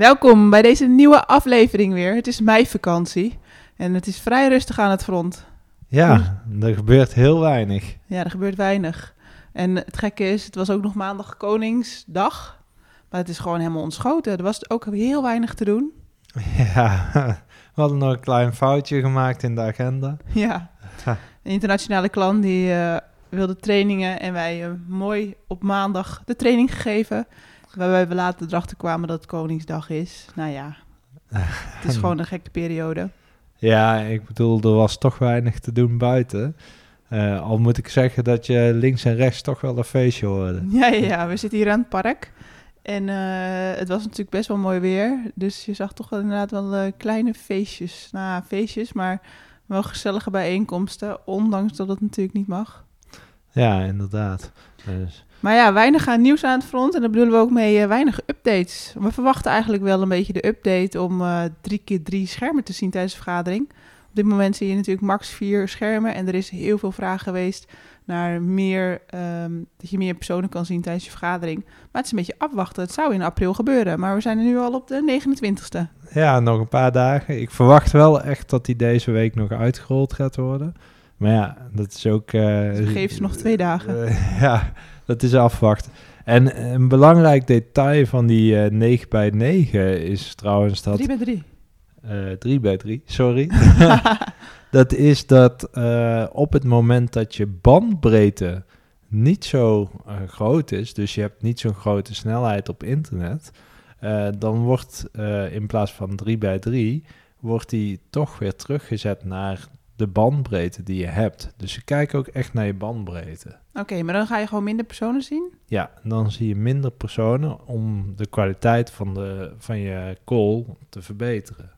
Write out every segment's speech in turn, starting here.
Welkom bij deze nieuwe aflevering weer. Het is meivakantie en het is vrij rustig aan het front. Ja, er gebeurt heel weinig. Ja, er gebeurt weinig. En het gekke is, het was ook nog maandag Koningsdag. Maar het is gewoon helemaal ontschoten. Er was ook heel weinig te doen. Ja, we hadden nog een klein foutje gemaakt in de agenda. Ja, een internationale klant die uh, wilde trainingen en wij uh, mooi op maandag de training gegeven. Waarbij we later erachter kwamen dat het Koningsdag is. Nou ja, het is gewoon een gekke periode. Ja, ik bedoel, er was toch weinig te doen buiten. Uh, al moet ik zeggen dat je links en rechts toch wel een feestje hoorde. Ja, ja, ja. we zitten hier aan het park. En uh, het was natuurlijk best wel mooi weer. Dus je zag toch wel inderdaad wel uh, kleine feestjes. Nou, feestjes, maar wel gezellige bijeenkomsten. Ondanks dat het natuurlijk niet mag. Ja, inderdaad. Dus. Maar ja, weinig aan nieuws aan het front. En daar bedoelen we ook mee weinig updates. We verwachten eigenlijk wel een beetje de update om drie keer drie schermen te zien tijdens de vergadering. Op dit moment zie je natuurlijk max vier schermen. En er is heel veel vraag geweest naar meer, um, dat je meer personen kan zien tijdens je vergadering. Maar het is een beetje afwachten. Het zou in april gebeuren, maar we zijn er nu al op de 29ste. Ja, nog een paar dagen. Ik verwacht wel echt dat die deze week nog uitgerold gaat worden. Maar ja, dat is ook... Uh, geef ze nog twee dagen. Ja, dat is afwachten. En een belangrijk detail van die uh, 9 bij 9 is trouwens dat... 3 bij 3. Uh, 3 bij 3, sorry. dat is dat uh, op het moment dat je bandbreedte niet zo uh, groot is, dus je hebt niet zo'n grote snelheid op internet, dan wordt in plaats van 3 bij 3, wordt die toch weer teruggezet naar de bandbreedte die je hebt. Dus je kijkt ook echt naar je bandbreedte. Oké, okay, maar dan ga je gewoon minder personen zien? Ja, dan zie je minder personen om de kwaliteit van, de, van je call te verbeteren.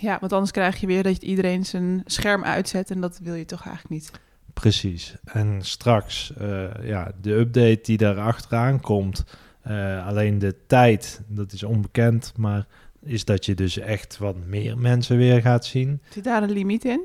Ja, want anders krijg je weer dat iedereen zijn scherm uitzet en dat wil je toch eigenlijk niet. Precies. En straks, uh, ja, de update die daar achteraan komt, uh, alleen de tijd, dat is onbekend, maar is dat je dus echt wat meer mensen weer gaat zien. Zit daar een limiet in?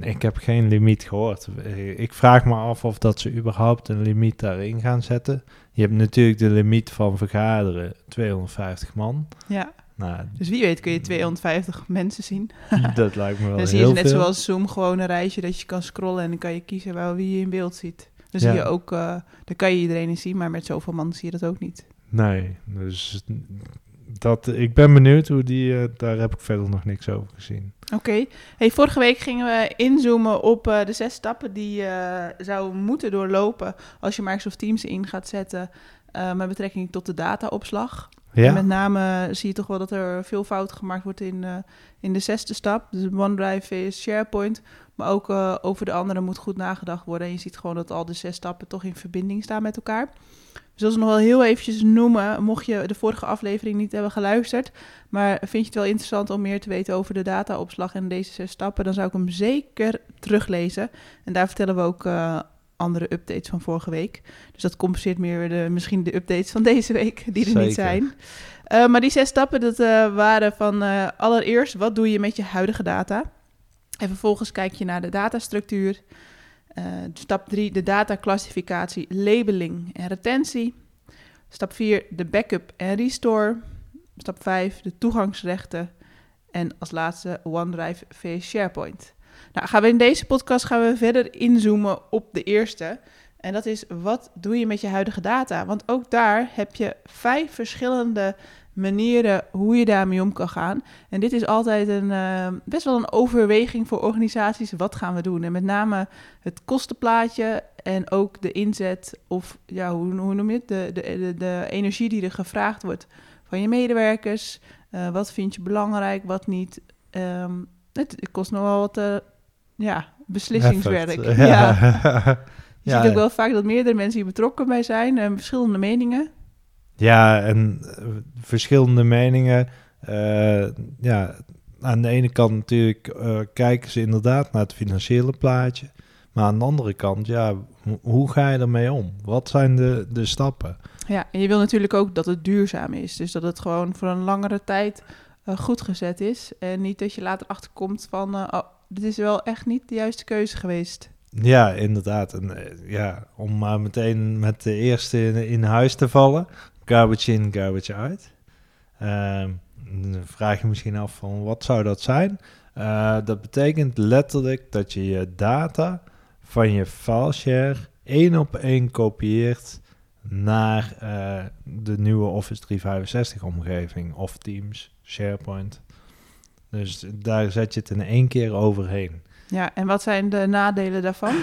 Ik heb geen limiet gehoord. Ik vraag me af of dat ze überhaupt een limiet daarin gaan zetten. Je hebt natuurlijk de limiet van vergaderen, 250 man. Ja. Nou, dus wie weet kun je 250 mensen zien. dat lijkt me wel Dan zie je net zoals Zoom gewoon een rijtje dat je kan scrollen en dan kan je kiezen wel wie je in beeld ziet. Dan ja. zie je ook, uh, dan kan je iedereen zien, maar met zoveel man zie je dat ook niet. Nee, dus dat, ik ben benieuwd hoe die, uh, daar heb ik verder nog niks over gezien. Oké. Okay. Hey, vorige week gingen we inzoomen op uh, de zes stappen die je zou moeten doorlopen als je Microsoft Teams in gaat zetten met betrekking tot de dataopslag. Ja. Met name zie je toch wel dat er veel fouten gemaakt wordt in, in de zesde stap. Dus OneDrive is SharePoint. Maar ook over de andere moet goed nagedacht worden. En je ziet gewoon dat al de zes stappen toch in verbinding staan met elkaar. Dus dat is nog wel heel eventjes noemen, mocht je de vorige aflevering niet hebben geluisterd. Maar vind je het wel interessant om meer te weten over de dataopslag en deze zes stappen, dan zou ik hem zeker teruglezen. En daar vertellen we ook uh, andere updates van vorige week. Dus dat compenseert meer de, misschien de updates van deze week, die er Zeker. niet zijn. Uh, maar die zes stappen, dat uh, waren van allereerst, wat doe je met je huidige data? En vervolgens kijk je naar de datastructuur. Stap 3, de dataclassificatie, labeling en retentie. Stap 4, de backup en restore. Stap 5, de toegangsrechten. En als laatste OneDrive via SharePoint. Nou, gaan we in deze podcast gaan we verder inzoomen op de eerste. En dat is, wat doe je met je huidige data? Want ook daar heb je vijf verschillende manieren hoe je daarmee om kan gaan. En dit is altijd een, uh, best wel een overweging voor organisaties. Wat gaan we doen? En met name het kostenplaatje en ook de inzet of ja, hoe, hoe noem je het? De, de, de, de, energie die er gevraagd wordt van je medewerkers. Uh, wat vind je belangrijk, wat niet? Um, het, het kost nogal wat uh, ja, beslissingswerk. Ja. Ja. Je Ja. ziet ook wel vaak dat meerdere mensen hier betrokken bij zijn en verschillende meningen. Ja, en eh, verschillende meningen Eh, ja, aan de ene kant natuurlijk eh, kijken ze inderdaad naar het financiële plaatje. Maar aan de andere kant, ja, ho- hoe ga je ermee om? Wat zijn de, de stappen? Ja, en je wil natuurlijk ook dat het duurzaam is. Dus dat het gewoon voor een langere tijd goed gezet is. En niet dat je later achterkomt van... oh, dit is wel echt niet de juiste keuze geweest. Ja, inderdaad. En, ja, om maar meteen met de eerste in, in huis te vallen. Garbage in, garbage out. Ehm, dan vraag je misschien af van wat zou dat zijn? Eh, dat betekent letterlijk dat je je data van je fileshare één op één kopieert naar eh, de nieuwe Office 365 omgeving of Teams, SharePoint. Dus daar zet je het in één keer overheen. Ja, en wat zijn de nadelen daarvan?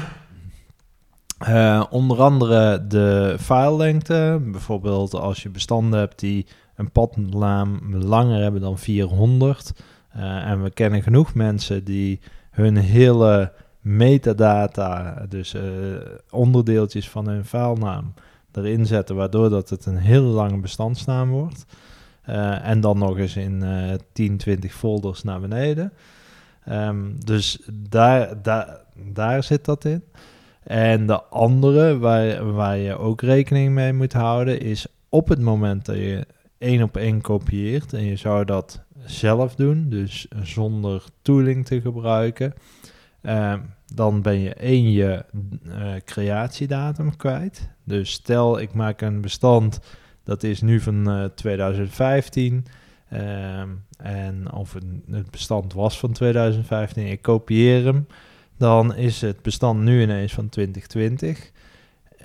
Eh, onder andere de filelengte. Bijvoorbeeld als je bestanden hebt die een padnaam langer hebben dan 400. Eh, en we kennen genoeg mensen die hun hele metadata, dus eh, onderdeeltjes van hun filenaam, erin zetten, waardoor dat het een hele lange bestandsnaam wordt. En dan nog eens in eh 10, 20 folders naar beneden. Ehm, dus daar, daar, daar zit dat in. En de andere waar, waar je ook rekening mee moet houden is op het moment dat je één op één kopieert en je zou dat zelf doen, dus zonder tooling te gebruiken, ehm, dan ben je één je eh, creatiedatum kwijt. Dus stel ik maak een bestand dat is nu van eh, 2015 ehm, en of het bestand was van 2015, ik kopieer hem dan is het bestand nu ineens van 2020.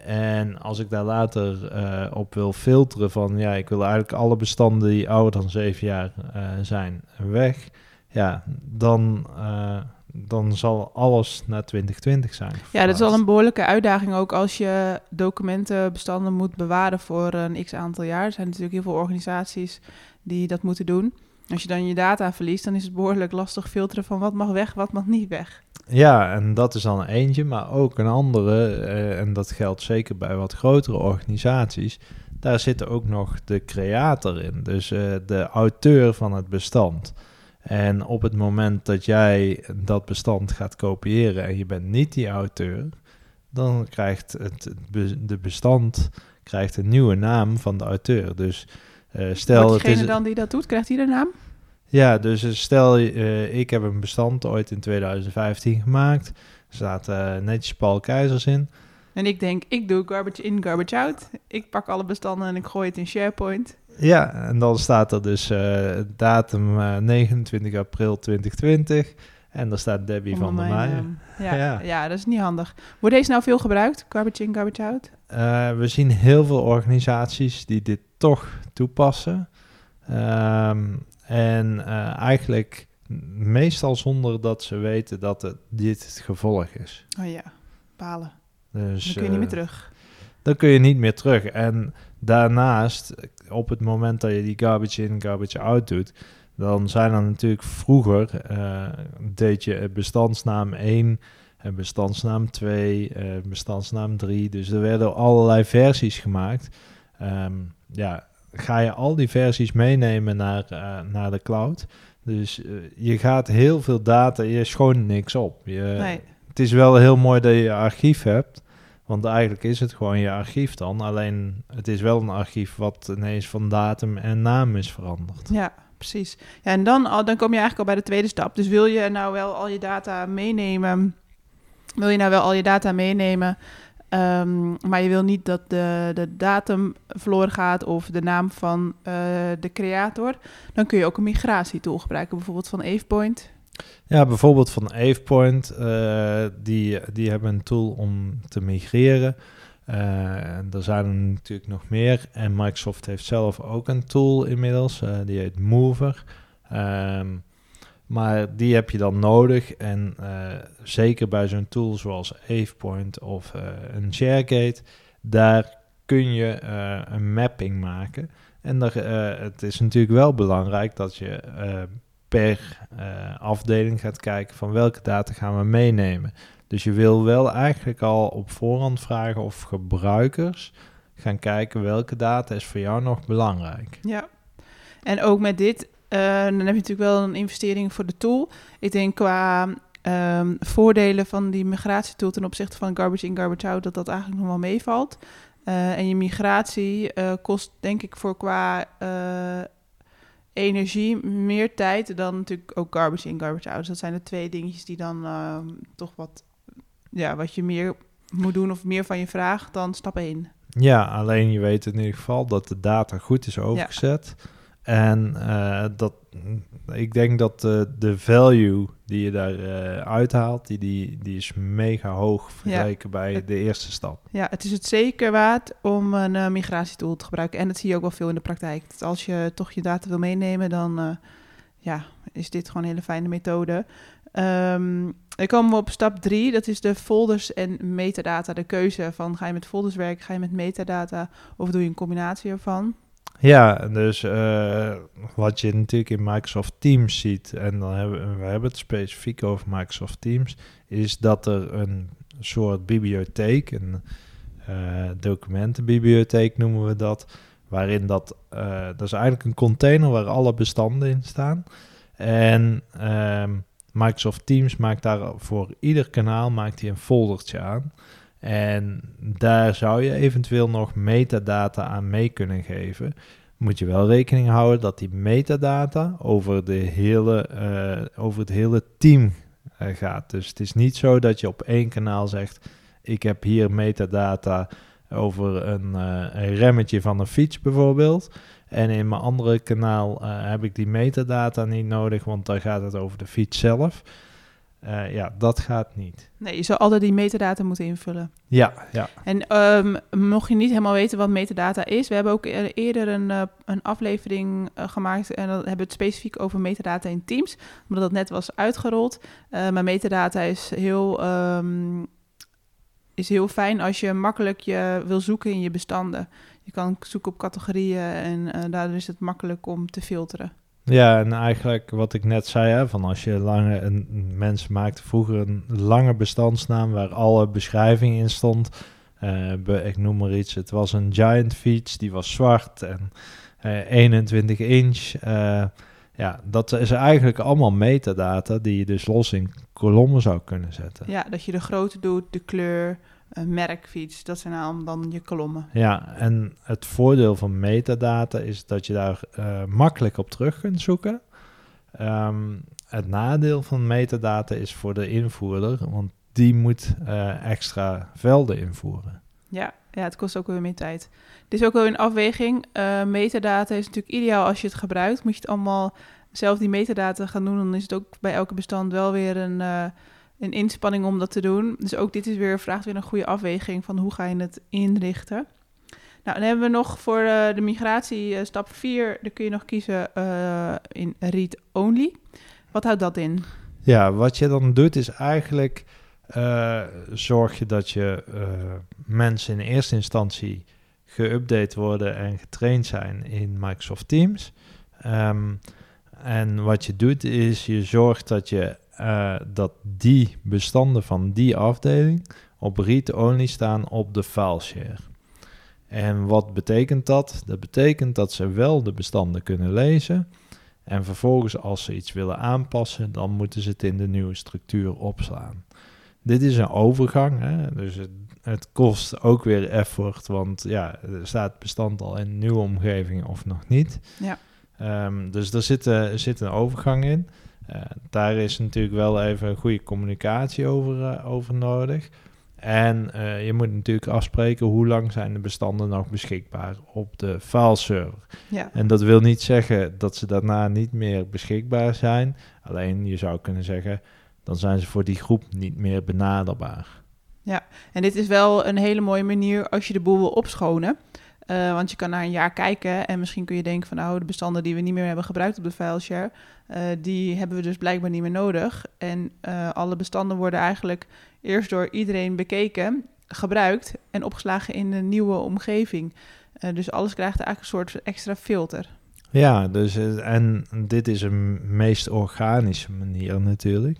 En als ik daar later eh, op wil filteren van, ja, ik wil eigenlijk alle bestanden die ouder dan 7 jaar eh, zijn weg, ja, dan, eh, dan zal alles naar 2020 zijn. Ja, dat is al een behoorlijke uitdaging ook als je documentenbestanden moet bewaren voor een x aantal jaar. Er zijn natuurlijk heel veel organisaties die dat moeten doen. Als je dan je data verliest, dan is het behoorlijk lastig filteren van wat mag weg, wat mag niet weg. Ja, en dat is dan eentje, maar ook een andere, eh, en dat geldt zeker bij wat grotere organisaties, daar zit ook nog de creator in, dus eh, de auteur van het bestand. En op het moment dat jij dat bestand gaat kopiëren en je bent niet die auteur, dan krijgt het, de bestand krijgt een nieuwe naam van de auteur. Dus eh, stel Wordt het is diegene dan die dat doet, krijgt hij de naam? Ja, dus eh, stel eh, ik heb een bestand ooit in 2015 gemaakt. Er staat eh, netjes Paul Keizers in. En ik denk, ik doe garbage in, garbage out. Ik pak alle bestanden en ik gooi het in SharePoint. Ja, en dan staat er dus datum eh, 29 april 2020. En daar staat Debbie van der Meijen. Ja, ja. Ja. dat is niet handig. Wordt deze nou veel gebruikt? Garbage in, garbage out? We zien heel veel organisaties die dit toch toepassen. Ehm, en eh, eigenlijk meestal zonder dat ze weten dat het, dit het gevolg is. Oh ja, balen. Dus, Dan kun je niet meer eh, terug. dan kun je niet meer terug. En daarnaast, op het moment dat je die garbage in, garbage out doet, dan zijn er natuurlijk vroeger, eh, deed je bestandsnaam 1 en bestandsnaam 2, eh, bestandsnaam 3. Dus er werden allerlei versies gemaakt. Ehm, ja, ga je al die versies meenemen naar, eh, naar de cloud. Dus eh, je gaat heel veel data, je schoont niks op. Je, nee. het is wel heel mooi dat je je archief hebt. Want eigenlijk is het gewoon je archief dan. Alleen het is wel een archief wat ineens van datum en naam is veranderd. Ja, precies. Ja, en dan, al, dan kom je eigenlijk al bij de tweede stap. Dus wil je nou wel al je data meenemen? Wil je nou wel al je data meenemen? Ehm, maar je wil niet dat de, de datum verloren gaat of de naam van eh, de creator. Dan kun je ook een migratietool gebruiken, bijvoorbeeld van AvePoint. Ja, bijvoorbeeld van AvePoint. eh, die, die hebben een tool om te migreren. En er zijn er natuurlijk nog meer. En Microsoft heeft zelf ook een tool inmiddels. die heet Mover. Ehm, maar die heb je dan nodig. En eh, zeker bij zo'n tool zoals AvePoint of eh, een ShareGate, daar kun je eh, een mapping maken. En het is natuurlijk wel belangrijk dat je per afdeling gaat kijken van welke data gaan we meenemen. Dus je wil wel eigenlijk al op voorhand vragen of gebruikers gaan kijken welke data is voor jou nog belangrijk. Ja. En ook met dit dan heb je natuurlijk wel een investering voor de tool. Ik denk qua ehm, voordelen van die migratietool ten opzichte van garbage in, garbage out, dat dat eigenlijk nog wel meevalt. Eh, en je migratie eh, kost denk ik voor qua eh, energie meer tijd dan natuurlijk ook garbage in, garbage out. Dus dat zijn de twee dingetjes die dan ehm, toch wat, ja, wat je meer moet doen of meer van je vraagt dan stap 1. Ja, alleen je weet in ieder geval dat de data goed is overgezet. En eh, dat, ik denk dat de, de value die je daar eh, uithaalt, die, die, die is mega hoog vergeleken bij Het- de eerste stap. Ja, het is het zeker waard om een eh, migratietool te gebruiken. En dat zie je ook wel veel in de praktijk. Dat als je toch je data wil meenemen, dan eh, ja, is dit gewoon een hele fijne methode. Ehm dan komen we op stap 3, dat is de folders en metadata. De keuze van ga je met folders werken, ga je met metadata of doe je een combinatie ervan. Ja, dus eh, wat je natuurlijk in Microsoft Teams ziet, en dan hebben we hebben het specifiek over Microsoft Teams, is dat er een soort bibliotheek, een eh, documentenbibliotheek noemen we dat, waarin dat, eh, dat is eigenlijk een container waar alle bestanden in staan. En ehm, Microsoft Teams maakt daar voor ieder kanaal maakt hij een foldertje aan. En daar zou je eventueel nog metadata aan mee kunnen geven. Moet je wel rekening houden dat die metadata over, de hele, eh, over het hele team eh, gaat. Dus het is niet zo dat je op één kanaal zegt: Ik heb hier metadata over een, eh, een remmetje van een fiets bijvoorbeeld. En in mijn andere kanaal heb ik die metadata niet nodig, want daar gaat het over de fiets zelf. Eh, ja, dat gaat niet. Nee, je zou altijd die metadata moeten invullen. Ja, ja. En ehm, mocht je niet helemaal weten wat metadata is, we hebben ook e- eerder een, eh, een aflevering eh, gemaakt en dan hebben we het specifiek over metadata in Teams, omdat dat net was uitgerold. Maar metadata is heel, ehm, is heel fijn als je makkelijk je wil zoeken in je bestanden. Je kan zoeken op categorieën en daardoor is het makkelijk om te filteren. Ja, en eigenlijk wat ik net zei, hè, van als je lange, een, mensen maakten vroeger een lange bestandsnaam waar alle beschrijving in stond. Eh, ik noem maar iets, het was een giant fiets, die was zwart en eh, 21 inch. Eh, ja, dat is eigenlijk allemaal metadata die je dus los in kolommen zou kunnen zetten. Ja, dat je de grootte doet, de kleur, merkfiets, dat zijn allemaal dan je kolommen. Ja, en het voordeel van metadata is dat je daar eh, makkelijk op terug kunt zoeken. Ehm, het nadeel van metadata is voor de invoerder, want die moet eh, extra velden invoeren. Ja, ja, het kost ook weer meer tijd. Het is ook wel een afweging. Eh, metadata is natuurlijk ideaal als je het gebruikt. Moet je het allemaal zelf die metadata gaan doen, dan is het ook bij elke bestand wel weer een, eh, een inspanning om dat te doen. Dus ook dit is weer, vraagt weer een goede afweging van hoe ga je het inrichten. Nou, dan hebben we nog voor eh, de migratie eh, stap 4, daar kun je nog kiezen eh, in read-only. Wat houdt dat in? Ja, wat je dan doet is eigenlijk zorg je dat je mensen in eerste instantie geüpdate worden en getraind zijn in Microsoft Teams. Ehm, en wat je doet is je zorgt dat je eh, dat die bestanden van die afdeling op read-only staan op de fileshare. En wat betekent dat? Dat betekent dat ze wel de bestanden kunnen lezen. En vervolgens, als ze iets willen aanpassen, dan moeten ze het in de nieuwe structuur opslaan. Dit is een overgang, hè? dus het, het kost ook weer effort, want ja, er staat het bestand al in een nieuwe omgeving of nog niet. Ja. Ehm, dus er zit, eh, er zit een overgang in. Eh, daar is natuurlijk wel even een goede communicatie over, eh, over nodig. En eh, je moet natuurlijk afspreken hoe lang zijn de bestanden nog beschikbaar op de fileserver. Ja, En dat wil niet zeggen dat ze daarna niet meer beschikbaar zijn. Alleen je zou kunnen zeggen, dan zijn ze voor die groep niet meer benaderbaar. En dit is wel een hele mooie manier als je de boel wil opschonen. Eh, want je kan naar een jaar kijken en misschien kun je denken van nou, de bestanden die we niet meer hebben gebruikt op de fileshare, eh die hebben we dus blijkbaar niet meer nodig. En eh, alle bestanden worden eigenlijk eerst door iedereen bekeken, gebruikt en opgeslagen in een nieuwe omgeving. Dus alles krijgt eigenlijk een soort extra filter. Ja, dus, en dit is een meest organische manier natuurlijk.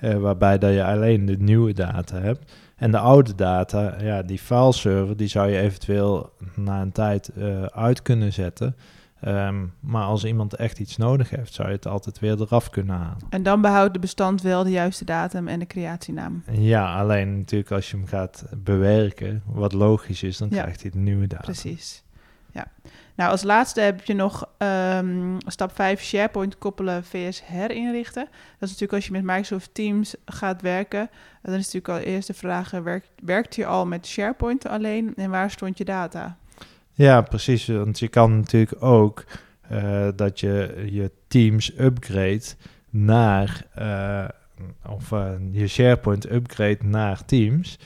waarbij dat je alleen de nieuwe data hebt. En de oude data, ja, die fileserver, die zou je eventueel na een tijd eh, uit kunnen zetten. Ehm, maar als iemand echt iets nodig heeft, zou je het altijd weer eraf kunnen halen. En dan behoudt de bestand wel de juiste datum en de creatienaam. Ja, alleen natuurlijk als je hem gaat bewerken, wat logisch is, dan Ja. krijgt hij de nieuwe datum. Precies. Ja. Nou, als laatste heb je nog ehm, stap 5, SharePoint koppelen vs herinrichten. Dat is natuurlijk als je met Microsoft Teams gaat werken. Dan is natuurlijk al eerst de vraag, werkt, werkt je al met SharePoint alleen en waar stond je data? Ja, precies. Want je kan natuurlijk ook eh, dat je je Teams upgrade naar, eh, of eh, je SharePoint upgrade naar Teams.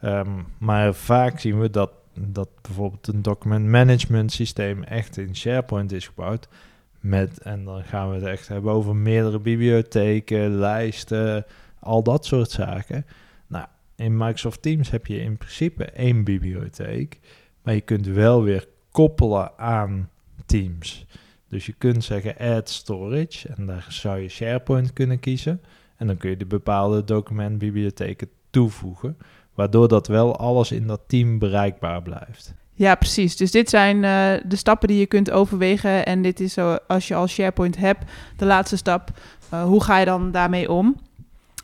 Ehm, maar vaak zien we dat, dat bijvoorbeeld een document management systeem echt in SharePoint is gebouwd. Met, en dan gaan we het echt hebben over meerdere bibliotheken, lijsten, al dat soort zaken. Nou, in Microsoft Teams heb je in principe één bibliotheek. Maar je kunt wel weer koppelen aan Teams. Dus je kunt zeggen add storage en daar zou je SharePoint kunnen kiezen. En dan kun je de bepaalde documentbibliotheken toevoegen. Waardoor dat wel alles in dat team bereikbaar blijft. Ja, precies. Dus dit zijn eh, de stappen die je kunt overwegen. En dit is zo, als je al SharePoint hebt, de laatste stap. Eh, hoe ga je dan daarmee om?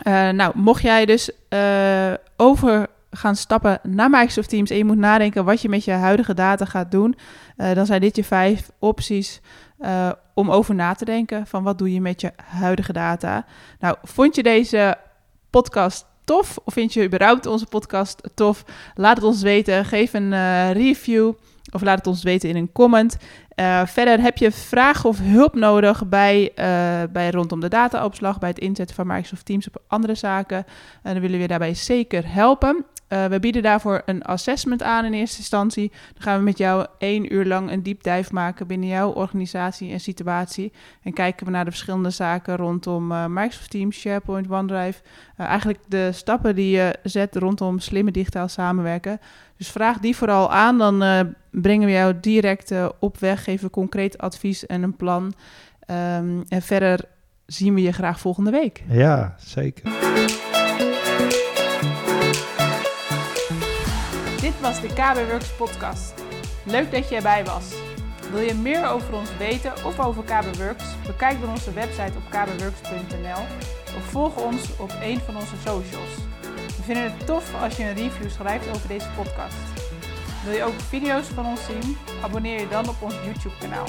Eh, nou, mocht jij dus eh, over gaan stappen naar Microsoft Teams en je moet nadenken wat je met je huidige data gaat doen, eh, dan zijn dit je vijf opties eh, om over na te denken van wat doe je met je huidige data. Nou, vond je deze podcast tof of vind je überhaupt onze podcast tof? Laat het ons weten. Geef een eh, review of laat het ons weten in een comment. Eh, verder heb je vragen of hulp nodig bij, eh, bij rondom de dataopslag, bij het inzetten van Microsoft Teams op andere zaken. En dan willen we je daarbij zeker helpen. We bieden daarvoor een assessment aan in eerste instantie. Dan gaan we met jou één uur lang een deep dive maken binnen jouw organisatie en situatie. En kijken we naar de verschillende zaken rondom Microsoft Teams, SharePoint, OneDrive. Eh, eigenlijk de stappen die je zet rondom slimme digitaal samenwerken. Dus vraag die vooral aan, dan eh, brengen we jou direct eh, op weg, geven we concreet advies en een plan. Ehm, en verder zien we je graag volgende week. Ja, zeker. Dit was de KB Works podcast. Leuk dat je erbij was. Wil je meer over ons weten of over KB Works? Bekijk dan onze website op kbworks.nl of volg ons op een van onze socials. We vinden het tof als je een review schrijft over deze podcast. Wil je ook video's van ons zien? Abonneer je dan op ons YouTube kanaal.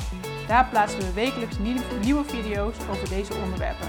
Daar plaatsen we wekelijks nieuwe video's over deze onderwerpen.